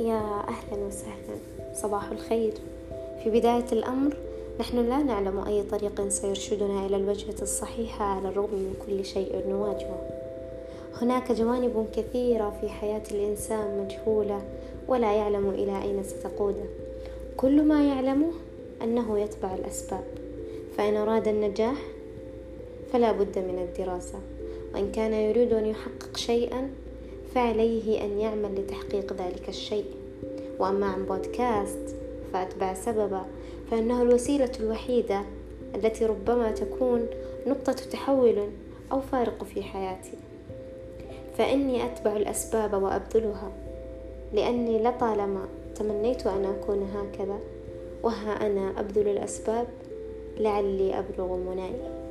يا أهلا وسهلا. صباح الخير. في بداية الأمر نحن لا نعلم أي طريق سيرشدنا إلى الوجهة الصحيحة على الرغم من كل شيء نواجهه. هناك جوانب كثيرة في حياة الإنسان مجهولة ولا يعلم إلى أين ستقوده كل ما يعلمه أنه يتبع الأسباب. فإن أراد النجاح فلا بد من الدراسة. وإن كان يريد أن يحقق شيئا فعليه أن يعمل لتحقيق ذلك الشيء. وأما عن بودكاست فأتبع سببا فإنه الوسيلة الوحيدة التي ربما تكون نقطة تحول أو فارق في حياتي. فإني أتبع الأسباب وأبذلها لأني لطالما تمنيت أن أكون هكذا وها أنا أبذل الأسباب لعلي أبلغ مناي